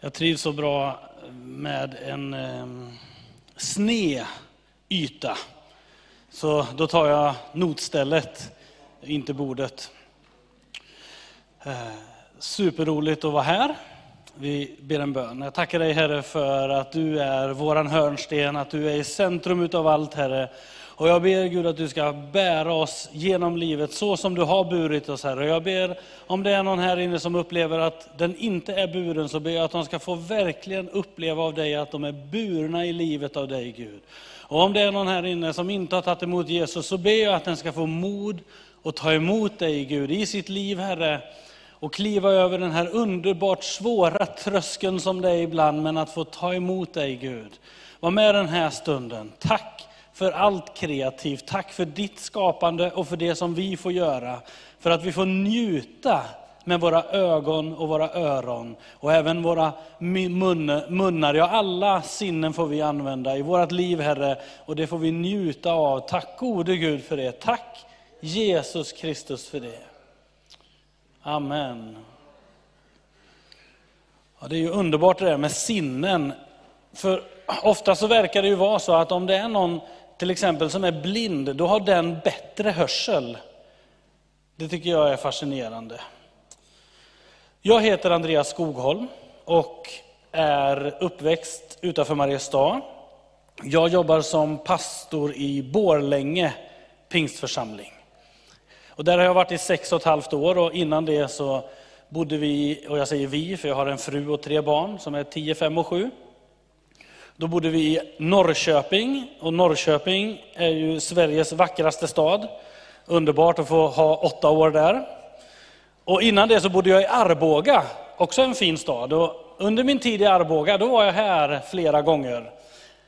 Jag trivs så bra med en eh, sned yta. Så då tar jag notstället, inte bordet. Eh, superroligt att vara här. Vi ber en bön. Jag tackar dig Herre för att du är våran hörnsten, att du är i centrum utav allt Herre. Och jag ber Gud att du ska bära oss genom livet så som du har burit oss Herre. Och jag ber om det är någon här inne som upplever att den inte är buren, så ber jag att de ska få verkligen uppleva av dig att de är burna i livet av dig Gud. Och om det är någon här inne som inte har tagit emot Jesus, så ber jag att den ska få mod att ta emot dig Gud i sitt liv Herre. Och kliva över den här underbart svåra tröskeln som det är ibland, men att få ta emot dig Gud. Var med den här stunden. Tack för allt kreativt. Tack för ditt skapande och för det som vi får göra. För att vi får njuta med våra ögon och våra öron och även våra munnar. Ja, alla sinnen får vi använda i vårt liv, Herre, och det får vi njuta av. Tack gode Gud för det. Tack Jesus Kristus för det. Amen. Ja, det är ju underbart det där med sinnen. För ofta så verkar det ju vara så att om det är någon till exempel som är blind, då har den bättre hörsel. Det tycker jag är fascinerande. Jag heter Andreas Skogholm och är uppväxt utanför Mariestad. Jag jobbar som pastor i Borlänge pingstförsamling. Och där har jag varit i sex och ett halvt år och innan det så bodde vi, och jag säger vi för jag har en fru och tre barn som är 10, 5 och 7. Då bodde vi i Norrköping och Norrköping är ju Sveriges vackraste stad. Underbart att få ha åtta år där. Och innan det så bodde jag i Arboga, också en fin stad. Och under min tid i Arboga då var jag här flera gånger.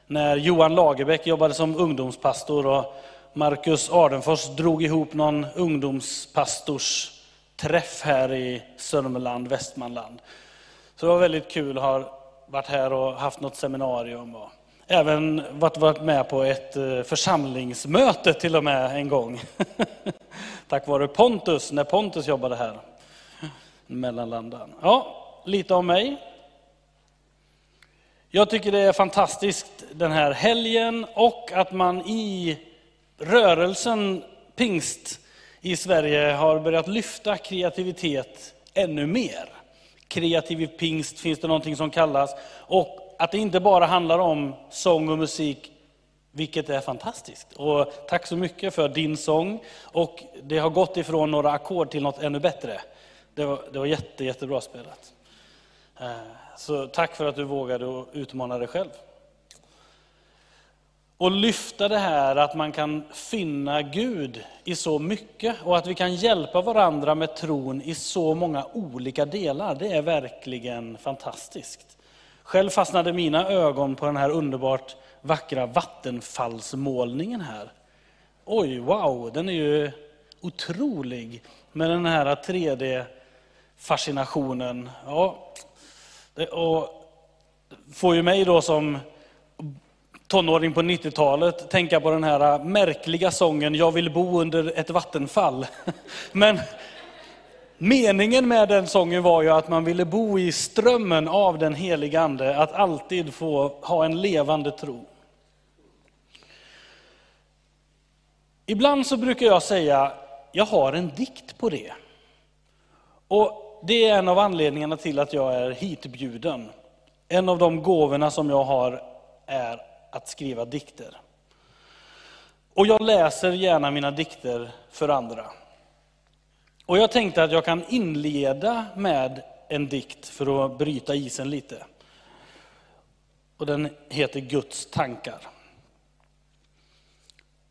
När Johan Lagerbäck jobbade som ungdomspastor och Marcus Ardenfors drog ihop någon ungdomspastorsträff här i Sörmland, Västmanland. Så det var väldigt kul att ha varit här och haft något seminarium. Och även varit, varit med på ett eh, församlingsmöte till och med en gång. Tack vare Pontus, när Pontus jobbade här. Mellanlandan. Ja, lite om mig. Jag tycker det är fantastiskt den här helgen och att man i rörelsen pingst i Sverige har börjat lyfta kreativitet ännu mer. Kreativ pingst finns det någonting som kallas. Och att det inte bara handlar om sång och musik, vilket är fantastiskt. Och tack så mycket för din sång. Och det har gått ifrån några ackord till något ännu bättre. Det var, det var jätte, jättebra spelat. Eh, så tack för att du vågade utmana dig själv. Och lyfta det här att man kan finna Gud i så mycket och att vi kan hjälpa varandra med tron i så många olika delar. Det är verkligen fantastiskt. Själv fastnade mina ögon på den här underbart vackra vattenfallsmålningen här. Oj, wow, den är ju otrolig med den här 3D-fascinationen. Ja, och får ju mig då som tonåring på 90-talet tänka på den här äh, märkliga sången Jag vill bo under ett vattenfall. Men meningen med den sången var ju att man ville bo i strömmen av den heliga Ande, att alltid få ha en levande tro. Ibland så brukar jag säga, jag har en dikt på det. Och det är en av anledningarna till att jag är hitbjuden. En av de gåvorna som jag har är att skriva dikter. Och jag läser gärna mina dikter för andra. Och jag tänkte att jag kan inleda med en dikt för att bryta isen lite. Och den heter Guds tankar.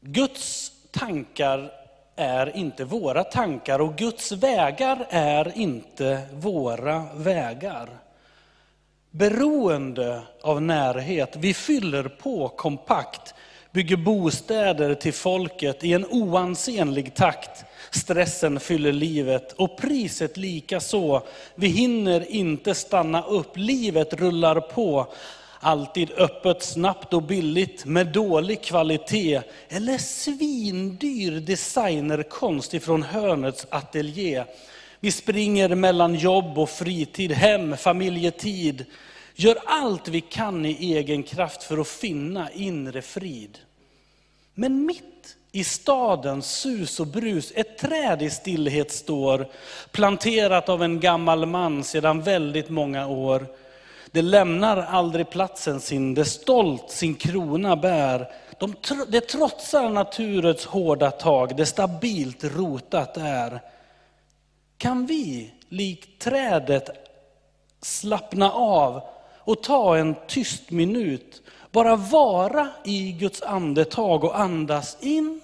Guds tankar är inte våra tankar och Guds vägar är inte våra vägar beroende av närhet. Vi fyller på kompakt, bygger bostäder till folket i en oansenlig takt. Stressen fyller livet och priset lika så. Vi hinner inte stanna upp, livet rullar på. Alltid öppet, snabbt och billigt med dålig kvalitet. Eller svindyr designerkonst ifrån hörnets ateljé. Vi springer mellan jobb och fritid, hem, familjetid. Gör allt vi kan i egen kraft för att finna inre frid. Men mitt i stadens sus och brus, ett träd i stillhet står, planterat av en gammal man sedan väldigt många år. Det lämnar aldrig platsen sin, det stolt sin krona bär. De, det trotsar naturens hårda tag, det stabilt rotat är. Kan vi, likt trädet, slappna av och ta en tyst minut, bara vara i Guds andetag och andas in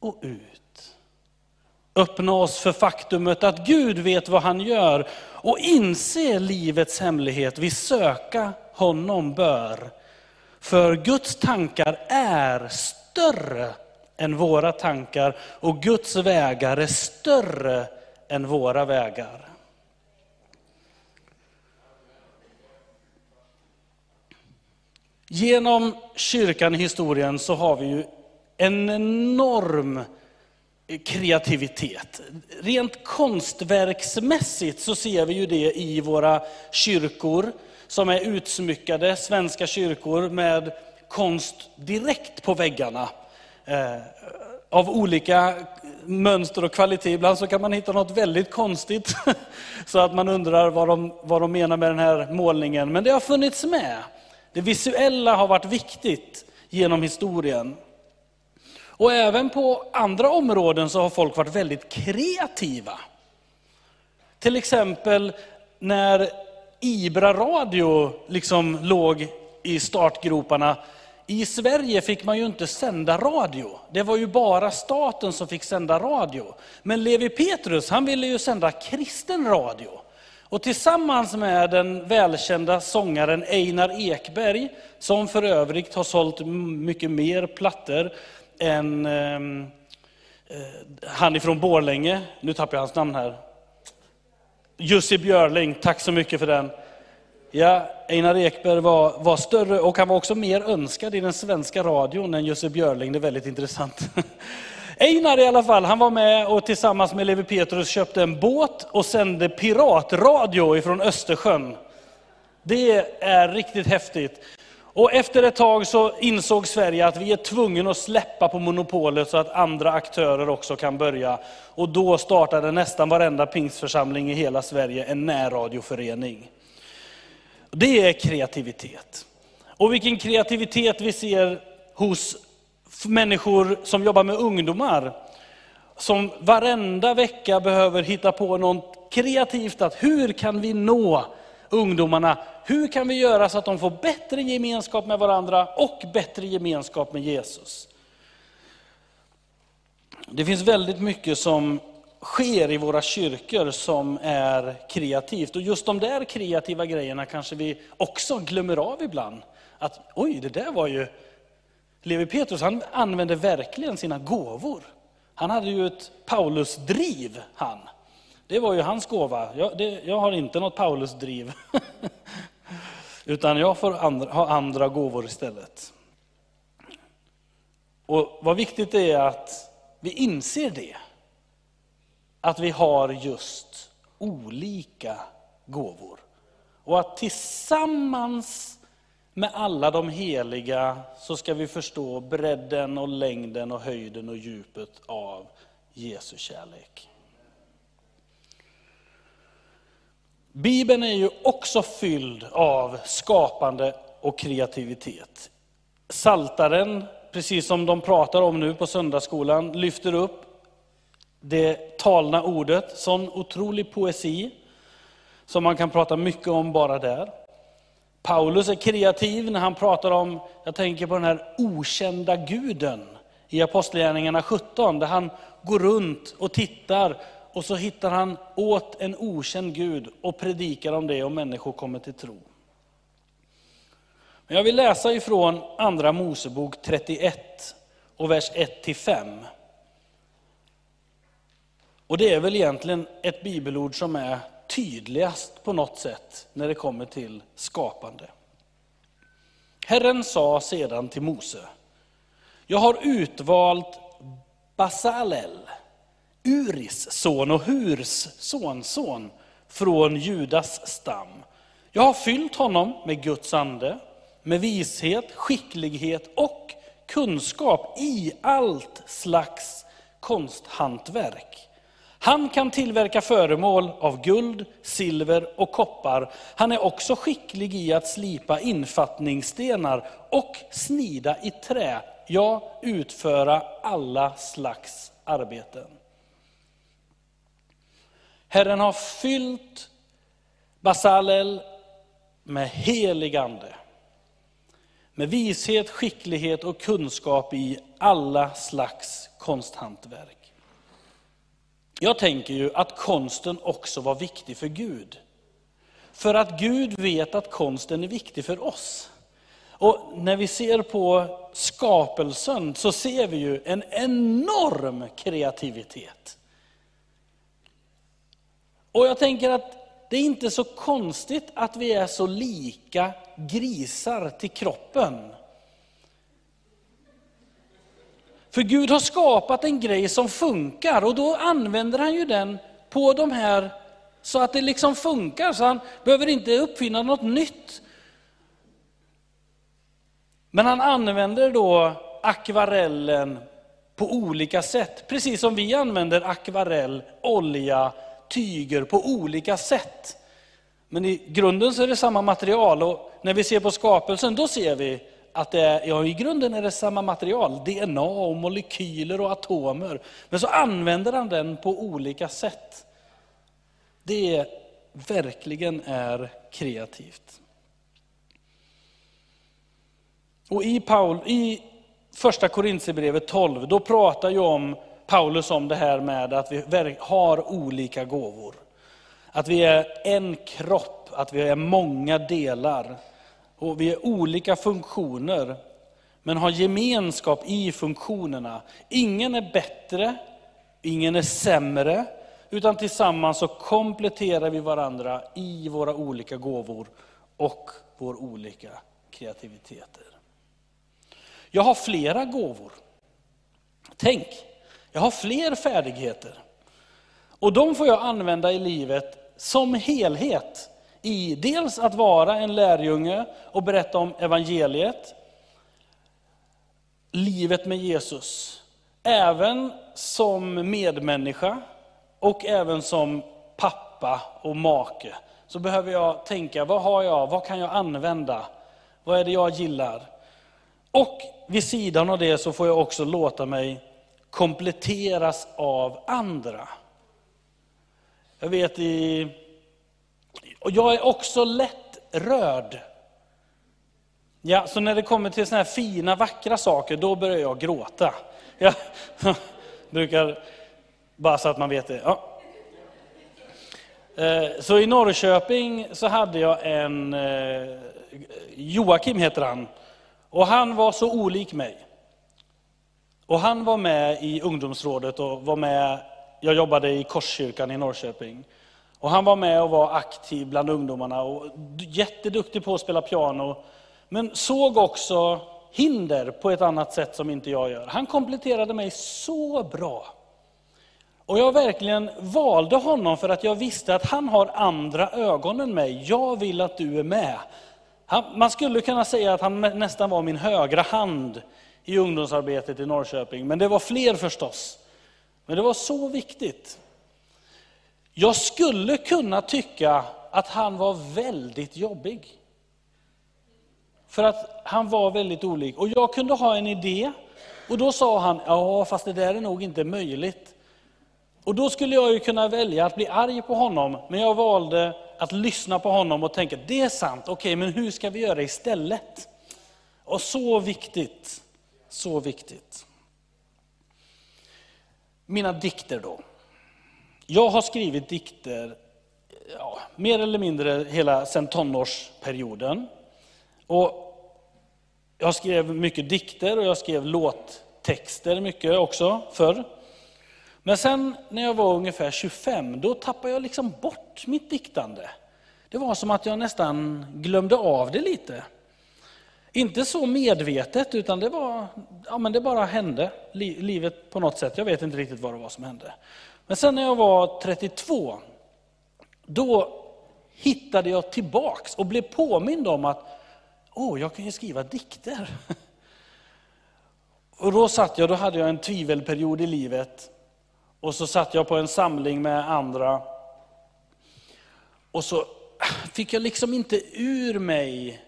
och ut. Öppna oss för faktumet att Gud vet vad han gör och inse livets hemlighet. Vi söka honom bör. För Guds tankar är större än våra tankar och Guds vägar är större än våra vägar. Genom kyrkan i historien så har vi ju en enorm kreativitet. Rent konstverksmässigt så ser vi ju det i våra kyrkor som är utsmyckade, svenska kyrkor med konst direkt på väggarna. Eh, av olika mönster och kvalitet. Ibland så kan man hitta något väldigt konstigt, så att man undrar vad de, vad de menar med den här målningen. Men det har funnits med. Det visuella har varit viktigt genom historien. Och även på andra områden så har folk varit väldigt kreativa. Till exempel när Ibra radio liksom låg i startgroparna. I Sverige fick man ju inte sända radio. Det var ju bara staten som fick sända radio. Men Levi Petrus, han ville ju sända kristen radio. Och tillsammans med den välkända sångaren Einar Ekberg, som för övrigt har sålt mycket mer plattor än ehm, eh, han ifrån Borlänge, nu tappar jag hans namn här. Jussi Björling, tack så mycket för den. Ja, Einar Ekberg var, var större och han var också mer önskad i den svenska radion än Jussi Björling, det är väldigt intressant. Einar i alla fall, han var med och tillsammans med Levi Petrus köpte en båt och sände piratradio ifrån Östersjön. Det är riktigt häftigt. Och efter ett tag så insåg Sverige att vi är tvungna att släppa på monopolet så att andra aktörer också kan börja. Och då startade nästan varenda pingstförsamling i hela Sverige en närradioförening. Det är kreativitet. Och vilken kreativitet vi ser hos människor som jobbar med ungdomar. Som varenda vecka behöver hitta på något kreativt, att hur kan vi nå ungdomarna? Hur kan vi göra så att de får bättre gemenskap med varandra och bättre gemenskap med Jesus? Det finns väldigt mycket som sker i våra kyrkor som är kreativt. Och just de där kreativa grejerna kanske vi också glömmer av ibland. Att oj, det där var ju... Levi Petrus han använde verkligen sina gåvor. Han hade ju ett Paulusdriv han. Det var ju hans gåva. Jag, det, jag har inte något Paulusdriv. Utan jag får andra, ha andra gåvor istället. Och vad viktigt det är att vi inser det att vi har just olika gåvor. Och att tillsammans med alla de heliga så ska vi förstå bredden och längden och höjden och djupet av Jesu kärlek. Bibeln är ju också fylld av skapande och kreativitet. Saltaren, precis som de pratar om nu på söndagsskolan, lyfter upp det talna ordet, sån otrolig poesi som man kan prata mycket om bara där. Paulus är kreativ när han pratar om, jag tänker på den här okända guden i Apostlagärningarna 17, där han går runt och tittar och så hittar han åt en okänd Gud och predikar om det och människor kommer till tro. Men jag vill läsa ifrån Andra Mosebok 31 och vers 1-5. Och det är väl egentligen ett bibelord som är tydligast på något sätt när det kommer till skapande. Herren sa sedan till Mose, jag har utvalt Basalel, Uris son och Hurs sonson från Judas stam. Jag har fyllt honom med Guds ande, med vishet, skicklighet och kunskap i allt slags konsthantverk. Han kan tillverka föremål av guld, silver och koppar. Han är också skicklig i att slipa infattningsstenar och snida i trä, ja, utföra alla slags arbeten. Herren har fyllt Basalel med helig ande, med vishet, skicklighet och kunskap i alla slags konsthantverk. Jag tänker ju att konsten också var viktig för Gud. För att Gud vet att konsten är viktig för oss. Och när vi ser på skapelsen så ser vi ju en enorm kreativitet. Och jag tänker att det är inte så konstigt att vi är så lika grisar till kroppen. För Gud har skapat en grej som funkar och då använder han ju den på de här så att det liksom funkar, så han behöver inte uppfinna något nytt. Men han använder då akvarellen på olika sätt, precis som vi använder akvarell, olja, tyger på olika sätt. Men i grunden så är det samma material och när vi ser på skapelsen då ser vi att det är, ja, i grunden är det samma material, DNA och molekyler och atomer. Men så använder han den på olika sätt. Det verkligen är kreativt. Och i, Paul, i första Korintierbrevet 12, då pratar ju om Paulus om det här med att vi har olika gåvor. Att vi är en kropp, att vi är många delar. Och vi är olika funktioner, men har gemenskap i funktionerna. Ingen är bättre, ingen är sämre, utan tillsammans så kompletterar vi varandra i våra olika gåvor och vår olika kreativiteter. Jag har flera gåvor. Tänk, jag har fler färdigheter. Och de får jag använda i livet som helhet i dels att vara en lärjunge och berätta om evangeliet, livet med Jesus, även som medmänniska och även som pappa och make. Så behöver jag tänka, vad har jag, vad kan jag använda? Vad är det jag gillar? Och vid sidan av det så får jag också låta mig kompletteras av andra. Jag vet i och jag är också lätt rörd. Ja, så när det kommer till såna här fina, vackra saker, då börjar jag gråta. Jag brukar, bara så att man vet det. Ja. Eh, så i Norrköping så hade jag en, eh, Joakim heter han, och han var så olik mig. Och han var med i ungdomsrådet och var med, jag jobbade i Korskyrkan i Norrköping. Och han var med och var aktiv bland ungdomarna och jätteduktig på att spela piano. Men såg också hinder på ett annat sätt som inte jag gör. Han kompletterade mig så bra. Och jag verkligen valde honom för att jag visste att han har andra ögon än mig. Jag vill att du är med. Han, man skulle kunna säga att han nästan var min högra hand i ungdomsarbetet i Norrköping. Men det var fler förstås. Men det var så viktigt. Jag skulle kunna tycka att han var väldigt jobbig. För att han var väldigt olik. Och jag kunde ha en idé. Och då sa han, ja fast det där är nog inte möjligt. Och då skulle jag ju kunna välja att bli arg på honom. Men jag valde att lyssna på honom och tänka, det är sant, okej okay, men hur ska vi göra istället? Och så viktigt, så viktigt. Mina dikter då. Jag har skrivit dikter ja, mer eller mindre hela sedan tonårsperioden. Och jag skrev mycket dikter och jag skrev låttexter mycket också förr. Men sen när jag var ungefär 25, då tappade jag liksom bort mitt diktande. Det var som att jag nästan glömde av det lite. Inte så medvetet, utan det, var, ja, men det bara hände. Livet på något sätt. Jag vet inte riktigt vad det var som hände. Men sen när jag var 32, då hittade jag tillbaks och blev påmind om att åh, jag kan ju skriva dikter. Och då satt jag, då hade jag en tvivelperiod i livet. Och så satt jag på en samling med andra. Och så fick jag liksom inte ur mig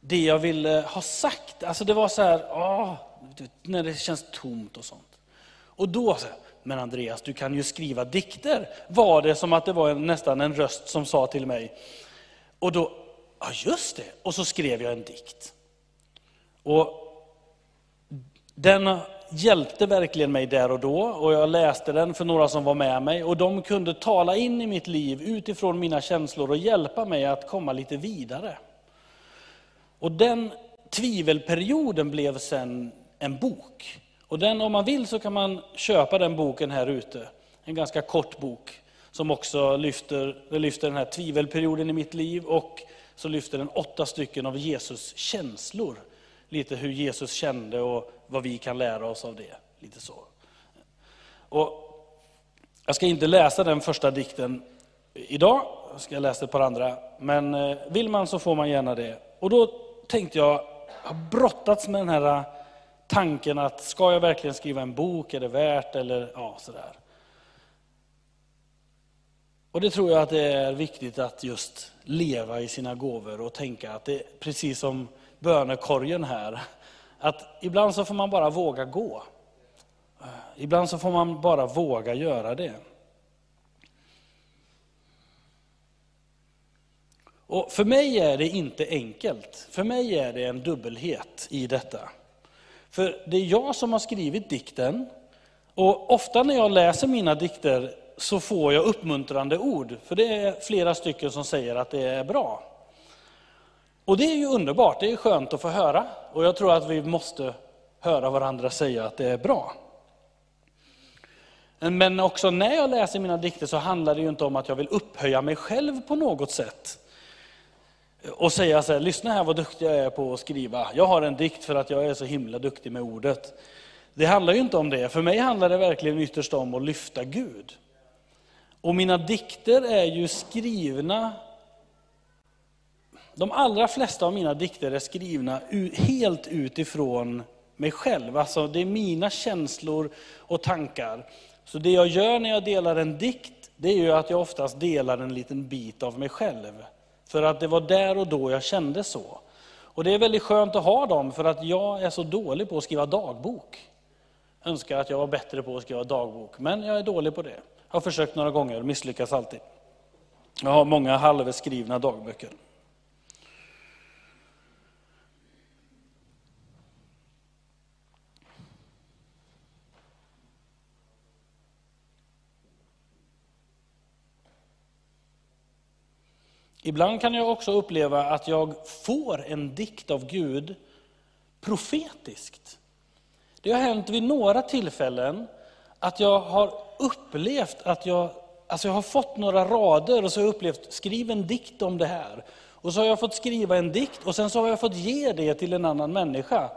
det jag ville ha sagt. Alltså det var så här, åh, när det känns tomt och sånt. Och då, så här, men Andreas, du kan ju skriva dikter, var det som att det var en, nästan en röst som sa till mig. Och då, ja just det, och så skrev jag en dikt. Och den hjälpte verkligen mig där och då och jag läste den för några som var med mig och de kunde tala in i mitt liv utifrån mina känslor och hjälpa mig att komma lite vidare. Och den tvivelperioden blev sen en bok. Och den, om man vill så kan man köpa den boken här ute. En ganska kort bok som också lyfter, lyfter den här tvivelperioden i mitt liv och så lyfter den åtta stycken av Jesus känslor. Lite hur Jesus kände och vad vi kan lära oss av det. Lite så. Och jag ska inte läsa den första dikten idag, jag ska läsa ett par andra. Men eh, vill man så får man gärna det. Och då tänkte jag, jag har brottats med den här tanken att ska jag verkligen skriva en bok, är det värt eller ja, sådär. Och det tror jag att det är viktigt att just leva i sina gåvor och tänka att det är precis som bönekorgen här, att ibland så får man bara våga gå. Ibland så får man bara våga göra det. Och för mig är det inte enkelt. För mig är det en dubbelhet i detta. För det är jag som har skrivit dikten. Och ofta när jag läser mina dikter så får jag uppmuntrande ord. För det är flera stycken som säger att det är bra. Och det är ju underbart, det är skönt att få höra. Och jag tror att vi måste höra varandra säga att det är bra. Men också när jag läser mina dikter så handlar det ju inte om att jag vill upphöja mig själv på något sätt och säga så här, lyssna här vad duktig jag är på att skriva. Jag har en dikt för att jag är så himla duktig med ordet. Det handlar ju inte om det. För mig handlar det verkligen ytterst om att lyfta Gud. Och mina dikter är ju skrivna, de allra flesta av mina dikter är skrivna helt utifrån mig själv. Alltså det är mina känslor och tankar. Så det jag gör när jag delar en dikt, det är ju att jag oftast delar en liten bit av mig själv. För att det var där och då jag kände så. Och det är väldigt skönt att ha dem, för att jag är så dålig på att skriva dagbok. Jag önskar att jag var bättre på att skriva dagbok, men jag är dålig på det. Jag har försökt några gånger, misslyckas alltid. Jag har många halvskrivna dagböcker. Ibland kan jag också uppleva att jag får en dikt av Gud profetiskt. Det har hänt vid några tillfällen att jag har upplevt att jag, alltså jag har fått några rader och så har jag upplevt, skriv en dikt om det här. Och så har jag fått skriva en dikt och sen så har jag fått ge det till en annan människa.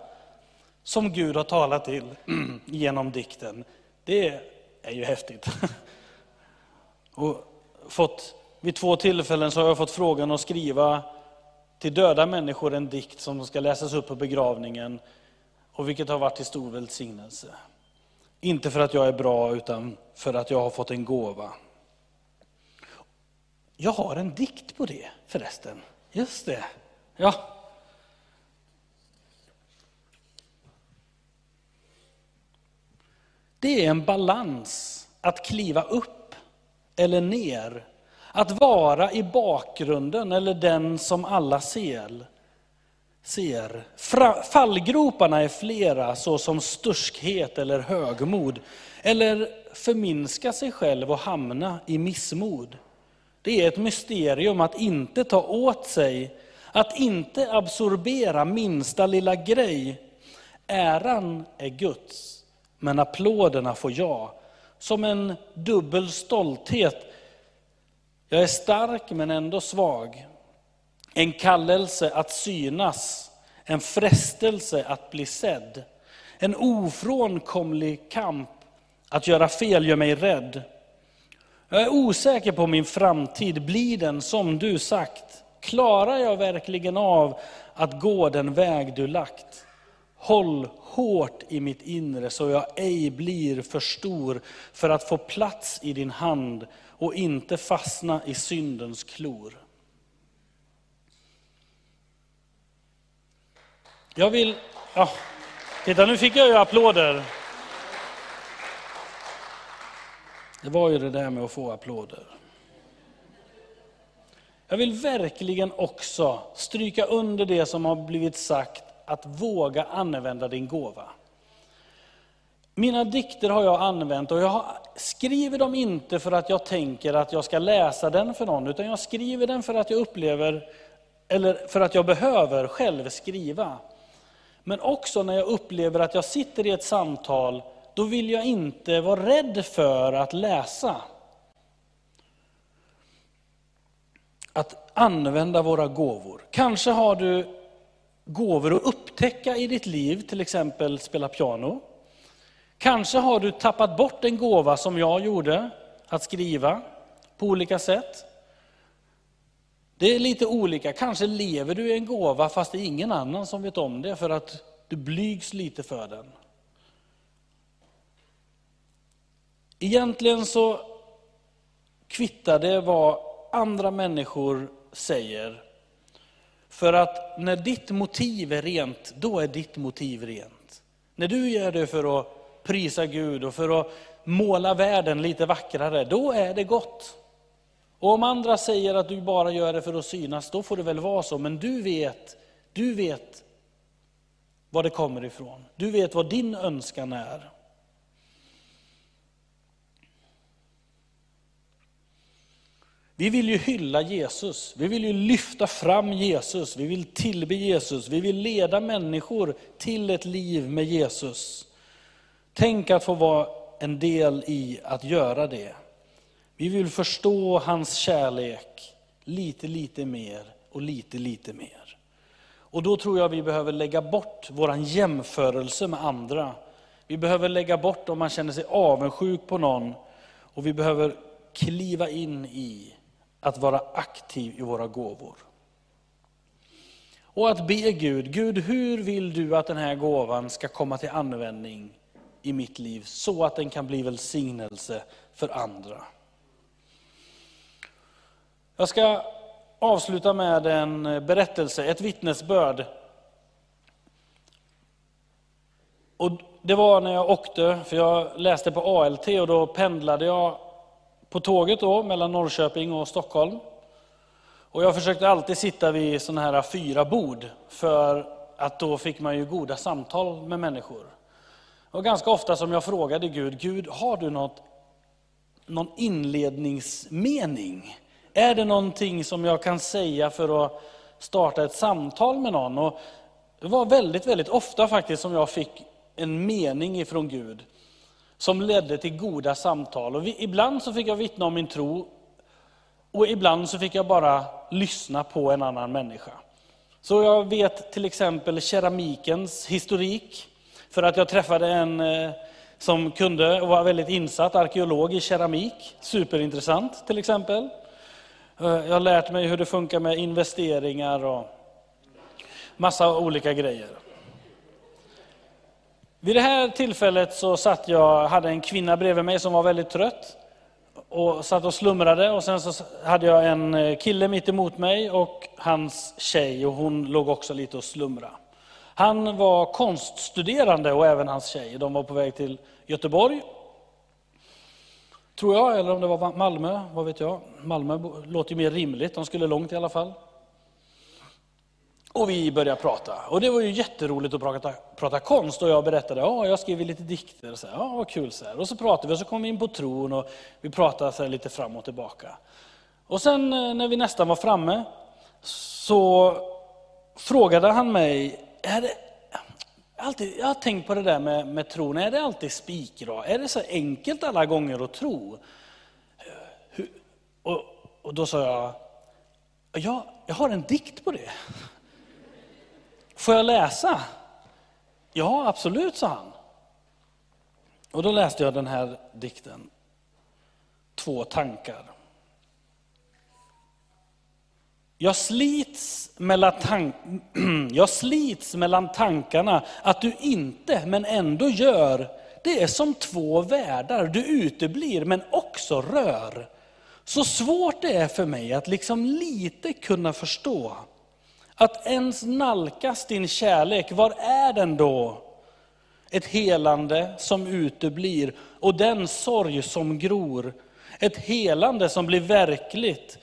Som Gud har talat till genom dikten. Det är ju häftigt. Och fått vid två tillfällen så har jag fått frågan att skriva till döda människor en dikt som ska läsas upp på begravningen, och vilket har varit till stor välsignelse. Inte för att jag är bra, utan för att jag har fått en gåva. Jag har en dikt på det förresten. Just det. Ja. Det är en balans att kliva upp eller ner att vara i bakgrunden eller den som alla ser. ser. Fallgroparna är flera såsom sturskhet eller högmod. Eller förminska sig själv och hamna i missmod. Det är ett mysterium att inte ta åt sig, att inte absorbera minsta lilla grej. Äran är Guds, men applåderna får jag. Som en dubbel stolthet jag är stark men ändå svag. En kallelse att synas en frestelse att bli sedd. En ofrånkomlig kamp att göra fel gör mig rädd. Jag är osäker på min framtid, blir den som du sagt? Klarar jag verkligen av att gå den väg du lagt? Håll hårt i mitt inre så jag ej blir för stor för att få plats i din hand och inte fastna i syndens klor. Jag vill... Ja, titta, nu fick jag ju applåder. Det var ju det där med att få applåder. Jag vill verkligen också stryka under det som har blivit sagt, att våga använda din gåva. Mina dikter har jag använt och jag skriver dem inte för att jag tänker att jag ska läsa den för någon, utan jag skriver den för att jag upplever, eller för att jag behöver själv skriva. Men också när jag upplever att jag sitter i ett samtal, då vill jag inte vara rädd för att läsa. Att använda våra gåvor. Kanske har du gåvor att upptäcka i ditt liv, till exempel spela piano. Kanske har du tappat bort en gåva som jag gjorde, att skriva på olika sätt. Det är lite olika. Kanske lever du i en gåva fast det är ingen annan som vet om det för att du blygs lite för den. Egentligen så kvittar det vad andra människor säger. För att när ditt motiv är rent, då är ditt motiv rent. När du gör det för att prisa Gud och för att måla världen lite vackrare, då är det gott. Och om andra säger att du bara gör det för att synas, då får det väl vara så. Men du vet, du vet var det kommer ifrån. Du vet vad din önskan är. Vi vill ju hylla Jesus, vi vill ju lyfta fram Jesus, vi vill tillbe Jesus, vi vill leda människor till ett liv med Jesus. Tänk att få vara en del i att göra det. Vi vill förstå hans kärlek lite, lite mer och lite, lite mer. Och då tror jag vi behöver lägga bort vår jämförelse med andra. Vi behöver lägga bort om man känner sig avundsjuk på någon och vi behöver kliva in i att vara aktiv i våra gåvor. Och att be Gud, Gud hur vill du att den här gåvan ska komma till användning i mitt liv så att den kan bli välsignelse för andra. Jag ska avsluta med en berättelse, ett vittnesbörd. Och det var när jag åkte, för jag läste på ALT och då pendlade jag på tåget då, mellan Norrköping och Stockholm. Och jag försökte alltid sitta vid sådana här fyra bord, för att då fick man ju goda samtal med människor. Och ganska ofta som jag frågade Gud, Gud har du något, någon inledningsmening? Är det någonting som jag kan säga för att starta ett samtal med någon? Och det var väldigt, väldigt ofta faktiskt som jag fick en mening ifrån Gud som ledde till goda samtal. Och ibland så fick jag vittna om min tro och ibland så fick jag bara lyssna på en annan människa. Så jag vet till exempel keramikens historik, för att jag träffade en eh, som kunde och var väldigt insatt arkeolog i keramik. Superintressant till exempel. Eh, jag har lärt mig hur det funkar med investeringar och massa olika grejer. Vid det här tillfället så satt jag, hade en kvinna bredvid mig som var väldigt trött och satt och slumrade och sen så hade jag en eh, kille mitt emot mig och hans tjej och hon låg också lite och slumra. Han var konststuderande och även hans tjej. De var på väg till Göteborg. Tror jag, eller om det var Malmö, vad vet jag. Malmö låter ju mer rimligt, de skulle långt i alla fall. Och vi började prata. Och det var ju jätteroligt att prata, prata konst. Och jag berättade, ja, jag skriver lite dikter. Så här, ja, vad kul. Så här. Och så pratade vi och så kom vi in på tron och vi pratade så lite fram och tillbaka. Och sen eh, när vi nästan var framme så frågade han mig, är det, alltid, jag har tänkt på det där med, med tron, är det alltid spikrak? Är det så enkelt alla gånger att tro? Hur, och, och då sa jag, ja, jag har en dikt på det får jag läsa? Ja, absolut, sa han. Och då läste jag den här dikten, Två tankar. Jag slits, mellan tank jag slits mellan tankarna att du inte, men ändå gör. Det är som två världar, du uteblir men också rör. Så svårt det är för mig att liksom lite kunna förstå. Att ens nalkas din kärlek, var är den då? Ett helande som uteblir och den sorg som gror. Ett helande som blir verkligt.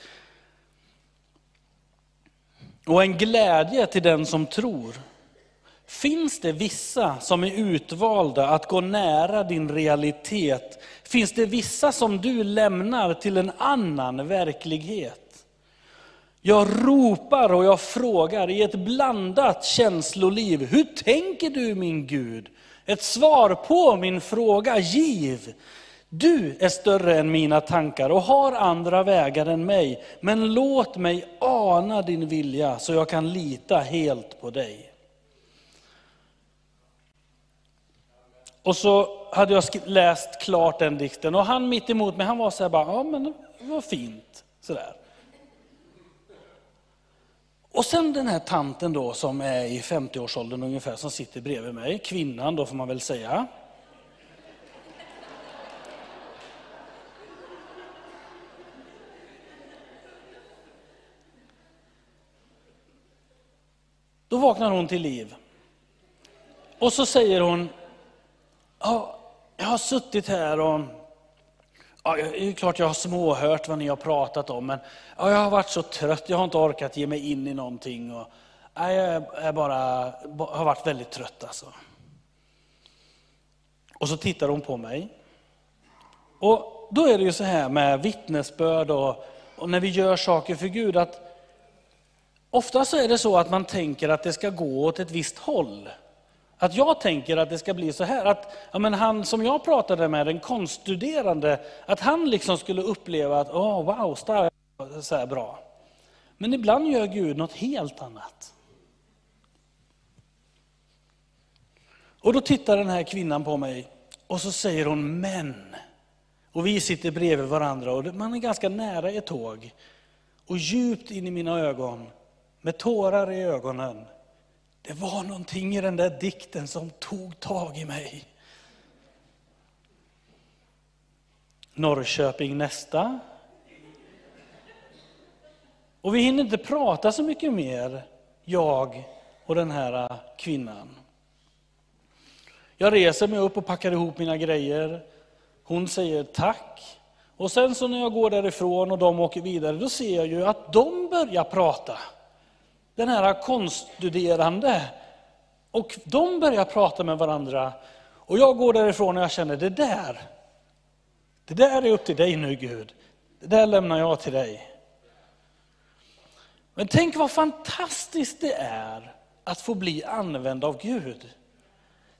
Och en glädje till den som tror. Finns det vissa som är utvalda att gå nära din realitet? Finns det vissa som du lämnar till en annan verklighet? Jag ropar och jag frågar i ett blandat känsloliv. Hur tänker du min Gud? Ett svar på min fråga giv. Du är större än mina tankar och har andra vägar än mig. Men låt mig ana din vilja så jag kan lita helt på dig. Och så hade jag läst klart den dikten och han mitt emot mig, han var så här bara, ja men det var fint. Sådär. Och sen den här tanten då som är i 50-årsåldern ungefär, som sitter bredvid mig, kvinnan då får man väl säga. Då vaknar hon till liv. Och så säger hon, ja, jag har suttit här och Ja, det är klart jag har småhört vad ni har pratat om, men ja, jag har varit så trött, jag har inte orkat ge mig in i någonting. Och, ja, jag är bara, har varit väldigt trött alltså. Och så tittar hon på mig. Och då är det ju så här med vittnesbörd och, och när vi gör saker för Gud, att ofta så är det så att man tänker att det ska gå åt ett visst håll. Att jag tänker att det ska bli så här, att ja, men han som jag pratade med, den konststuderande, att han liksom skulle uppleva att oh, wow, stark, så här bra. Men ibland gör Gud något helt annat. Och då tittar den här kvinnan på mig och så säger hon men. Och vi sitter bredvid varandra och man är ganska nära ett tåg. Och djupt in i mina ögon, med tårar i ögonen, det var någonting i den där dikten som tog tag i mig. Norrköping nästa. Och vi hinner inte prata så mycket mer, jag och den här kvinnan. Jag reser mig upp och packar ihop mina grejer. Hon säger tack. Och sen så när jag går därifrån och de åker vidare, då ser jag ju att de börjar prata den här konststuderande. Och de börjar prata med varandra. Och jag går därifrån och jag känner, det där, det där är upp till dig nu Gud. Det där lämnar jag till dig. Men tänk vad fantastiskt det är att få bli använd av Gud.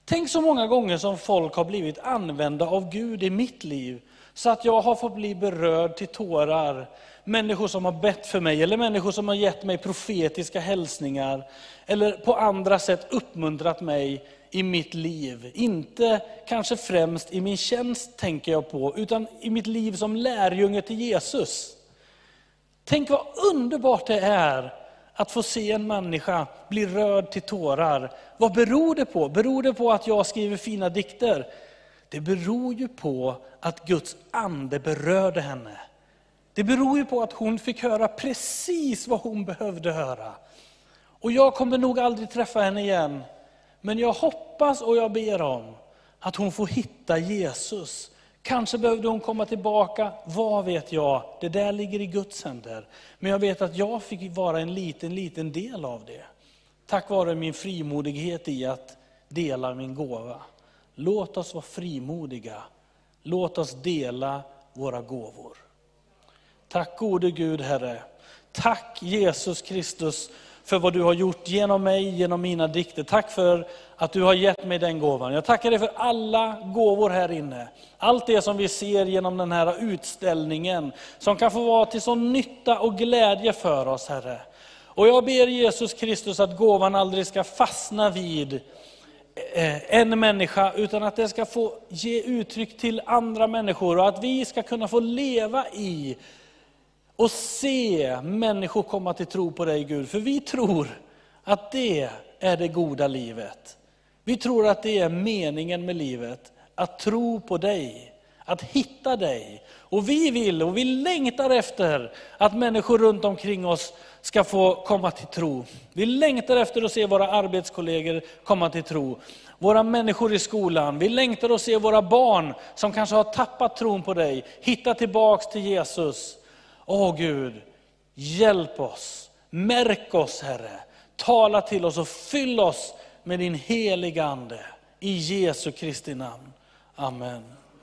Tänk så många gånger som folk har blivit använda av Gud i mitt liv, så att jag har fått bli berörd till tårar människor som har bett för mig, eller människor som har gett mig profetiska hälsningar, eller på andra sätt uppmuntrat mig i mitt liv. Inte kanske främst i min tjänst tänker jag på, utan i mitt liv som lärjunge till Jesus. Tänk vad underbart det är att få se en människa bli rörd till tårar. Vad beror det på? Beror det på att jag skriver fina dikter? Det beror ju på att Guds ande berörde henne. Det beror ju på att hon fick höra precis vad hon behövde höra. Och jag kommer nog aldrig träffa henne igen. Men jag hoppas och jag ber om att hon får hitta Jesus. Kanske behövde hon komma tillbaka, vad vet jag? Det där ligger i Guds händer. Men jag vet att jag fick vara en liten, liten del av det. Tack vare min frimodighet i att dela min gåva. Låt oss vara frimodiga. Låt oss dela våra gåvor. Tack gode Gud Herre. Tack Jesus Kristus för vad du har gjort genom mig, genom mina dikter. Tack för att du har gett mig den gåvan. Jag tackar dig för alla gåvor här inne. Allt det som vi ser genom den här utställningen, som kan få vara till sån nytta och glädje för oss Herre. Och jag ber Jesus Kristus att gåvan aldrig ska fastna vid Eh, en människa, utan att det ska få ge uttryck till andra människor och att vi ska kunna få leva i och se människor komma till tro på dig Gud. För vi tror att det är det goda livet. Vi tror att det är meningen med livet, att tro på dig, att hitta dig. Och vi vill och vi längtar efter att människor runt omkring oss ska få komma till tro. Vi längtar efter att se våra arbetskollegor komma till tro. Våra människor i skolan, vi längtar att se våra barn som kanske har tappat tron på dig, hitta tillbaks till Jesus. Åh Gud, hjälp oss, märk oss Herre, tala till oss och fyll oss med din heliga Ande. I Jesu Kristi namn. Amen.